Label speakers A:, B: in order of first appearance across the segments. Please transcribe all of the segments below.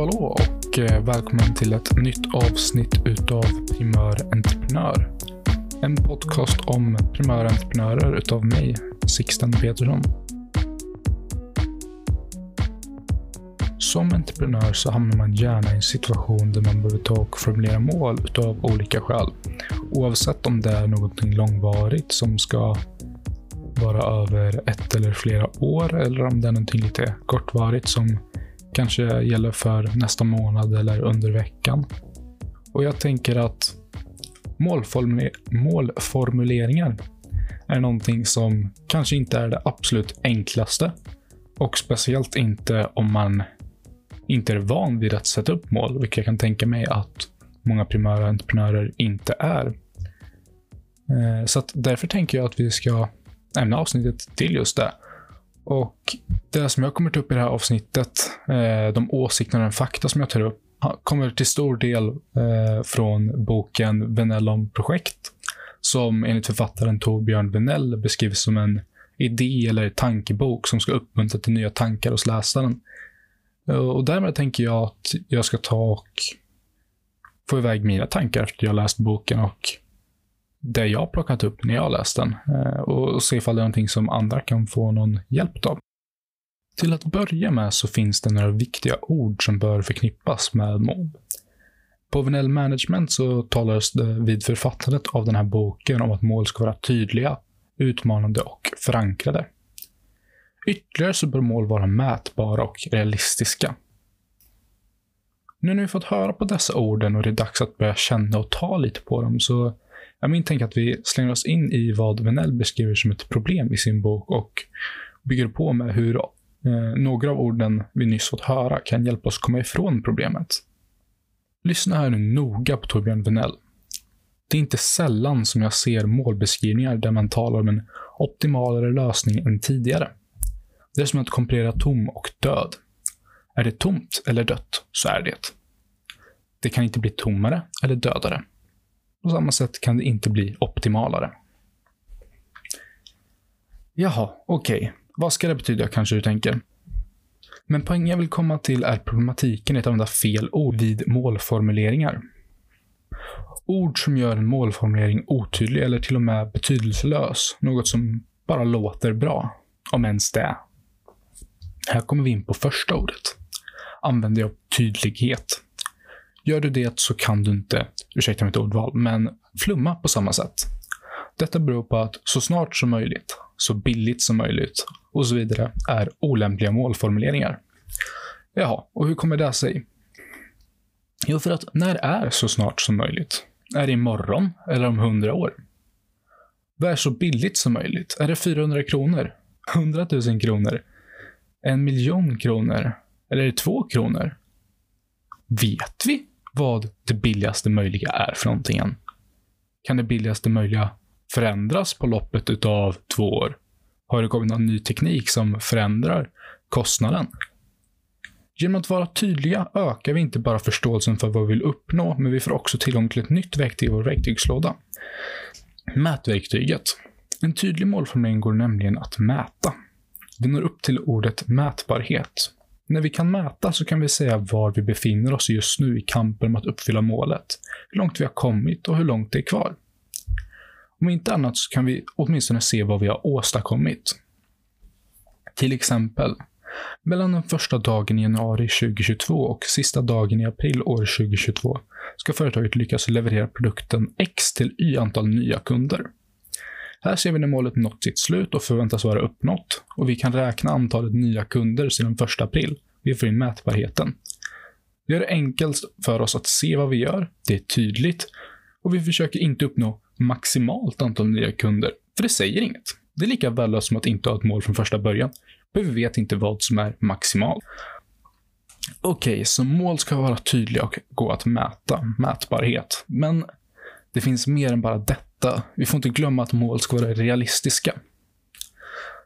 A: Hallå hallå och eh, välkommen till ett nytt avsnitt utav Primör Entreprenör. En podcast om primörentreprenörer utav mig, Sixten Petersson. Som entreprenör så hamnar man gärna i en situation där man behöver ta och formulera mål utav olika skäl. Oavsett om det är någonting långvarigt som ska vara över ett eller flera år eller om det är någonting lite kortvarigt som kanske gäller för nästa månad eller under veckan. Och jag tänker att målformule målformuleringar är någonting som kanske inte är det absolut enklaste. Och speciellt inte om man inte är van vid att sätta upp mål, vilket jag kan tänka mig att många primära entreprenörer inte är. Eh, så därför tänker jag att vi ska ämna avsnittet till just det. Och det som jag kommer ta upp i det här avsnittet, eh, de åsikter och den fakta som jag tar upp, kommer till stor del eh, från boken Venellon projekt, som enligt författaren Torbjörn Venell beskrivs som en idé eller tankebok som ska uppmuntra till nya tankar hos läsaren. Eh, och därmed tänker jag att jag ska ta och få iväg mina tankar efter jag läst boken och det jag plockat upp när jag läst den eh, och se ifall det är någonting som andra kan få någon hjälp av. Till att börja med så finns det några viktiga ord som bör förknippas med mål. På Venell Management så talades det vid författandet av den här boken om att mål ska vara tydliga, utmanande och förankrade. Ytterligare så bör mål vara mätbara och realistiska. Nu när vi fått höra på dessa orden och det är dags att börja känna och ta lite på dem så jag min tänker att vi slänger oss in i vad Venell beskriver som ett problem i sin bok och bygger på med hur eh, några av orden vi nyss fått höra kan hjälpa oss komma ifrån problemet. Lyssna här nu noga på Torbjörn Venell. Det är inte sällan som jag ser målbeskrivningar där man talar om en optimalare lösning än tidigare. Det är som att komprimera tom och död. Är det tomt eller dött, så är det. Det kan inte bli tommare eller dödare. På samma sätt kan det inte bli optimalare. Jaha, okej. Okay. Vad ska det betyda kanske du tänker? Men poängen jag vill komma till är problematiken i att använda fel ord vid målformuleringar. Ord som gör en målformulering otydlig eller till och med betydelselös. Något som bara låter bra. Om ens det. Här kommer vi in på första ordet. Använder jag tydlighet. Gör du det så kan du inte, ursäkta mitt ordval, men flumma på samma sätt. Detta beror på att så snart som möjligt, så billigt som möjligt och så vidare är olämpliga målformuleringar. Jaha, och hur kommer det sig? Jo, för att när är så snart som möjligt? Är det imorgon eller om hundra år? Vad är så billigt som möjligt? Är det 400 kronor? 100 000 kronor? En miljon kronor? Eller är det två kronor? Vet vi vad det billigaste möjliga är för någonting? Kan det billigaste möjliga förändras på loppet utav två år? Har det kommit någon ny teknik som förändrar kostnaden? Genom att vara tydliga ökar vi inte bara förståelsen för vad vi vill uppnå, men vi får också tillgång till ett nytt verktyg i vår verktygslåda. Mätverktyget. En tydlig målformulering går nämligen att mäta. Vi når upp till ordet mätbarhet. När vi kan mäta så kan vi säga var vi befinner oss just nu i kampen om att uppfylla målet, hur långt vi har kommit och hur långt det är kvar. Om inte annat så kan vi åtminstone se vad vi har åstadkommit. Till exempel, mellan den första dagen i januari 2022 och sista dagen i april år 2022 ska företaget lyckas leverera produkten X till Y antal nya kunder. Här ser vi när målet nått sitt slut och förväntas vara uppnått och vi kan räkna antalet nya kunder sedan 1 april. Vi får in mätbarheten. Vi gör det enkelt för oss att se vad vi gör, det är tydligt och vi försöker inte uppnå maximalt antal nya kunder, för det säger inget. Det är lika värdelöst som att inte ha ett mål från första början, för vi vet inte vad som är maximalt. Okej, okay, så mål ska vara tydliga och gå att mäta, mätbarhet. Men det finns mer än bara detta. Vi får inte glömma att mål ska vara realistiska.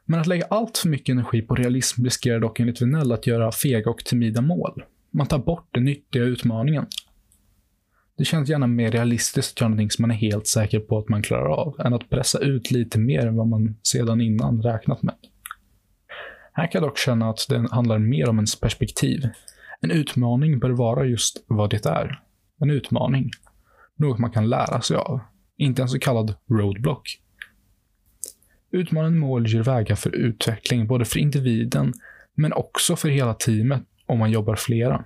A: Men att lägga allt för mycket energi på realism riskerar dock enligt Vinell att göra fega och timida mål. Man tar bort den nyttiga utmaningen. Det känns gärna mer realistiskt att göra någonting som man är helt säker på att man klarar av, än att pressa ut lite mer än vad man sedan innan räknat med. Här kan jag dock känna att det handlar mer om ens perspektiv. En utmaning bör vara just vad det är. En utmaning. Något man kan lära sig av. Inte en så kallad roadblock. Utmanande mål ger vägar för utveckling, både för individen, men också för hela teamet om man jobbar flera.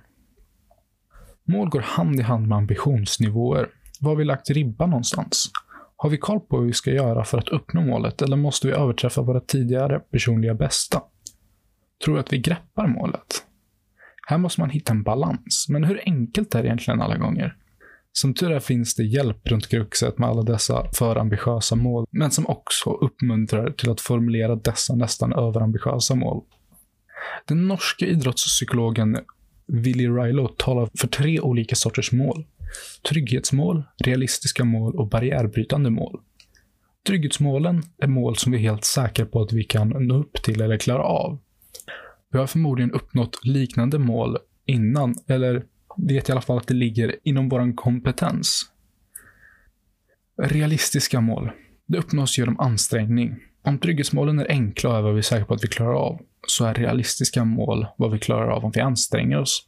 A: Mål går hand i hand med ambitionsnivåer. Var har vi lagt ribban någonstans? Har vi koll på hur vi ska göra för att uppnå målet eller måste vi överträffa våra tidigare personliga bästa? Tror vi att vi greppar målet? Här måste man hitta en balans, men hur enkelt är det egentligen alla gånger? Som tur är finns det hjälp runt kruxet med alla dessa för ambitiösa mål, men som också uppmuntrar till att formulera dessa nästan överambitiösa mål. Den norska idrottspsykologen Willy Rilo talar för tre olika sorters mål. Trygghetsmål, realistiska mål och barriärbrytande mål. Trygghetsmålen är mål som vi är helt säkra på att vi kan nå upp till eller klara av. Vi har förmodligen uppnått liknande mål innan, eller vet i alla fall att det ligger inom vår kompetens. Realistiska mål. Det uppnås genom ansträngning. Om trygghetsmålen är enkla och är vad vi är säkra på att vi klarar av, så är realistiska mål vad vi klarar av om vi anstränger oss.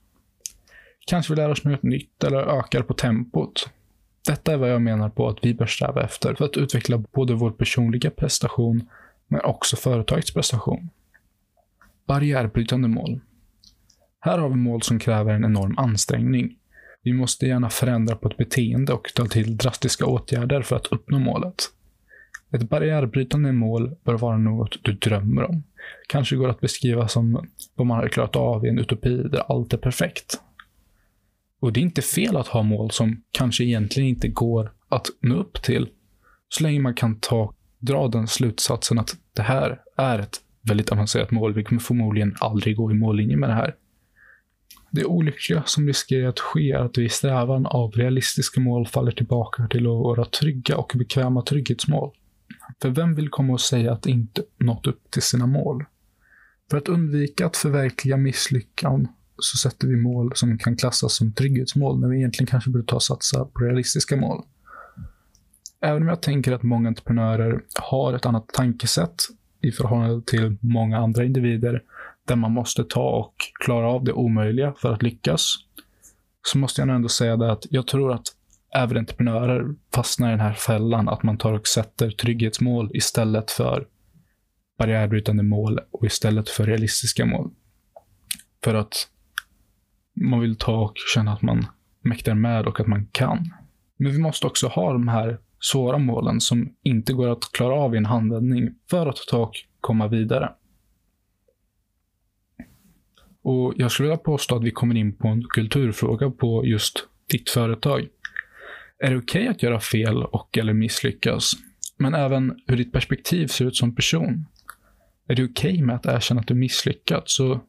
A: Kanske vi lär oss något nytt eller ökar på tempot. Detta är vad jag menar på att vi bör sträva efter för att utveckla både vår personliga prestation men också företagets prestation. Barriärbrytande mål. Här har vi mål som kräver en enorm ansträngning. Vi måste gärna förändra på ett beteende och ta till drastiska åtgärder för att uppnå målet. Ett barriärbrytande mål bör vara något du drömmer om. Kanske går att beskriva som vad man hade klarat av i en utopi där allt är perfekt. Och det är inte fel att ha mål som kanske egentligen inte går att nå upp till. Så länge man kan ta, dra den slutsatsen att det här är ett väldigt avancerat mål. Vi kommer förmodligen aldrig gå i mållinje med det här. Det olyckliga som riskerar att ske är att vi i strävan av realistiska mål faller tillbaka till våra trygga och bekväma trygghetsmål. För vem vill komma och säga att inte nått upp till sina mål? För att undvika att förverkliga misslyckan så sätter vi mål som kan klassas som trygghetsmål när vi egentligen kanske borde ta och satsa på realistiska mål. Även om jag tänker att många entreprenörer har ett annat tankesätt i förhållande till många andra individer där man måste ta och klara av det omöjliga för att lyckas, så måste jag ändå säga det att jag tror att även entreprenörer fastnar i den här fällan att man tar och sätter trygghetsmål istället för barriärbrytande mål och istället för realistiska mål. För att man vill ta och känna att man mäktar med och att man kan. Men vi måste också ha de här svåra målen som inte går att klara av i en handvändning för att ta och komma vidare. Och Jag skulle vilja påstå att vi kommer in på en kulturfråga på just ditt företag. Är det okej okay att göra fel och eller misslyckas? Men även hur ditt perspektiv ser ut som person. Är det okej okay med att erkänna att du misslyckats? Så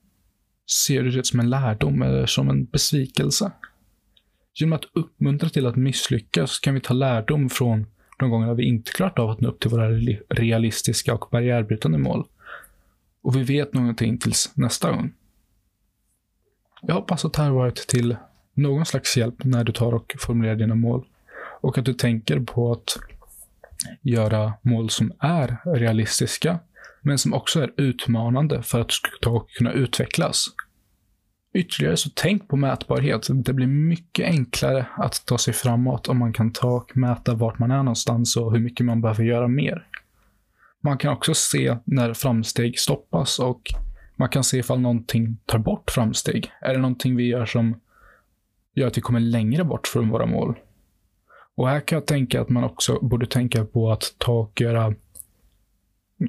A: ser du det som en lärdom eller som en besvikelse? Genom att uppmuntra till att misslyckas kan vi ta lärdom från de gångerna vi inte klarat av att nå upp till våra realistiska och barriärbrytande mål. Och vi vet någonting tills nästa gång. Jag hoppas att det här varit till någon slags hjälp när du tar och formulerar dina mål. Och att du tänker på att göra mål som är realistiska, men som också är utmanande för att du ska ta och kunna utvecklas. Ytterligare så tänk på mätbarhet. Det blir mycket enklare att ta sig framåt om man kan ta och mäta vart man är någonstans och hur mycket man behöver göra mer. Man kan också se när framsteg stoppas och man kan se ifall någonting tar bort framsteg. Är det någonting vi gör som gör att vi kommer längre bort från våra mål? Och här kan jag tänka att man också borde tänka på att ta och göra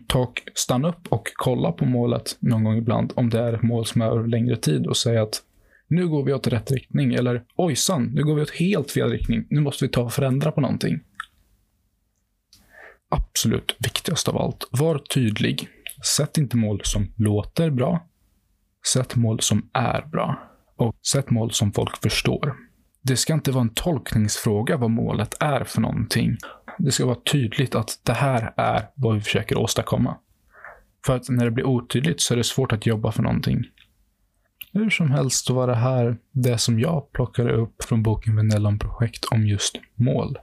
A: ta och stanna upp och kolla på målet någon gång ibland om det är ett mål som är över längre tid och säga att nu går vi åt rätt riktning eller ojsan, nu går vi åt helt fel riktning. Nu måste vi ta och förändra på någonting. Absolut viktigast av allt, var tydlig. Sätt inte mål som låter bra. Sätt mål som är bra. Och sätt mål som folk förstår. Det ska inte vara en tolkningsfråga vad målet är för någonting. Det ska vara tydligt att det här är vad vi försöker åstadkomma. För att när det blir otydligt så är det svårt att jobba för någonting. Hur som helst så var det här det som jag plockade upp från boken Venellon projekt om just mål.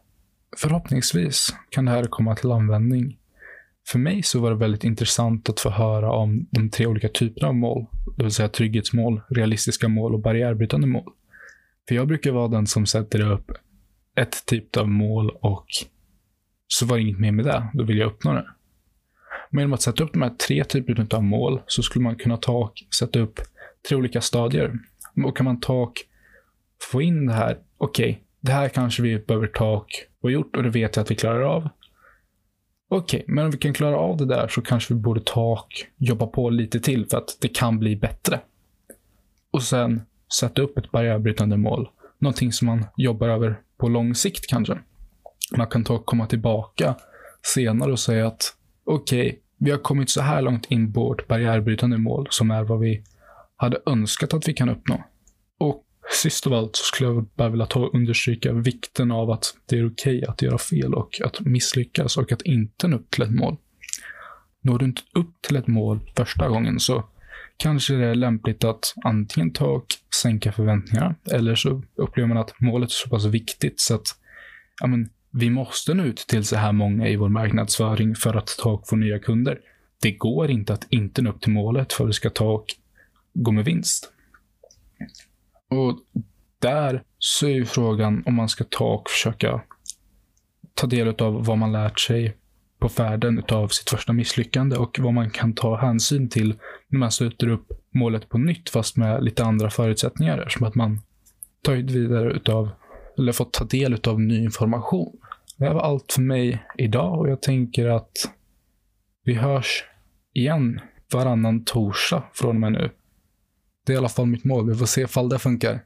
A: Förhoppningsvis kan det här komma till användning för mig så var det väldigt intressant att få höra om de tre olika typerna av mål. Det vill säga trygghetsmål, realistiska mål och barriärbrytande mål. För jag brukar vara den som sätter upp ett typ av mål och så var det inget mer med det. Då vill jag uppnå det. Men genom att sätta upp de här tre typerna av mål så skulle man kunna ta och sätta upp tre olika stadier. Och kan man ta och få in det här, okej, okay, det här kanske vi behöver ta och få gjort och det vet jag att vi klarar av. Okej, okay, men om vi kan klara av det där så kanske vi borde ta och jobba på lite till för att det kan bli bättre. Och sen sätta upp ett barriärbrytande mål. Någonting som man jobbar över på lång sikt kanske. Man kan ta och komma tillbaka senare och säga att okej, okay, vi har kommit så här långt in på vårt barriärbrytande mål som är vad vi hade önskat att vi kan uppnå. Sist av allt så skulle jag bara vilja ta och understryka vikten av att det är okej okay att göra fel och att misslyckas och att inte nå upp till ett mål. Når du inte upp till ett mål första gången så kanske det är lämpligt att antingen ta och sänka förväntningarna eller så upplever man att målet är så pass viktigt så att ja, men, vi måste nå ut till så här många i vår marknadsföring för att ta och få nya kunder. Det går inte att inte nå upp till målet för att vi ska ta och gå med vinst. Och där så är ju frågan om man ska ta och försöka ta del av vad man lärt sig på färden av sitt första misslyckande och vad man kan ta hänsyn till när man sluter upp målet på nytt fast med lite andra förutsättningar. Som att man tagit vidare utav, eller fått ta del av ny information. Det här var allt för mig idag och jag tänker att vi hörs igen varannan torsdag från och med nu. Det är i alla fall mitt mål. Vi får se ifall det funkar.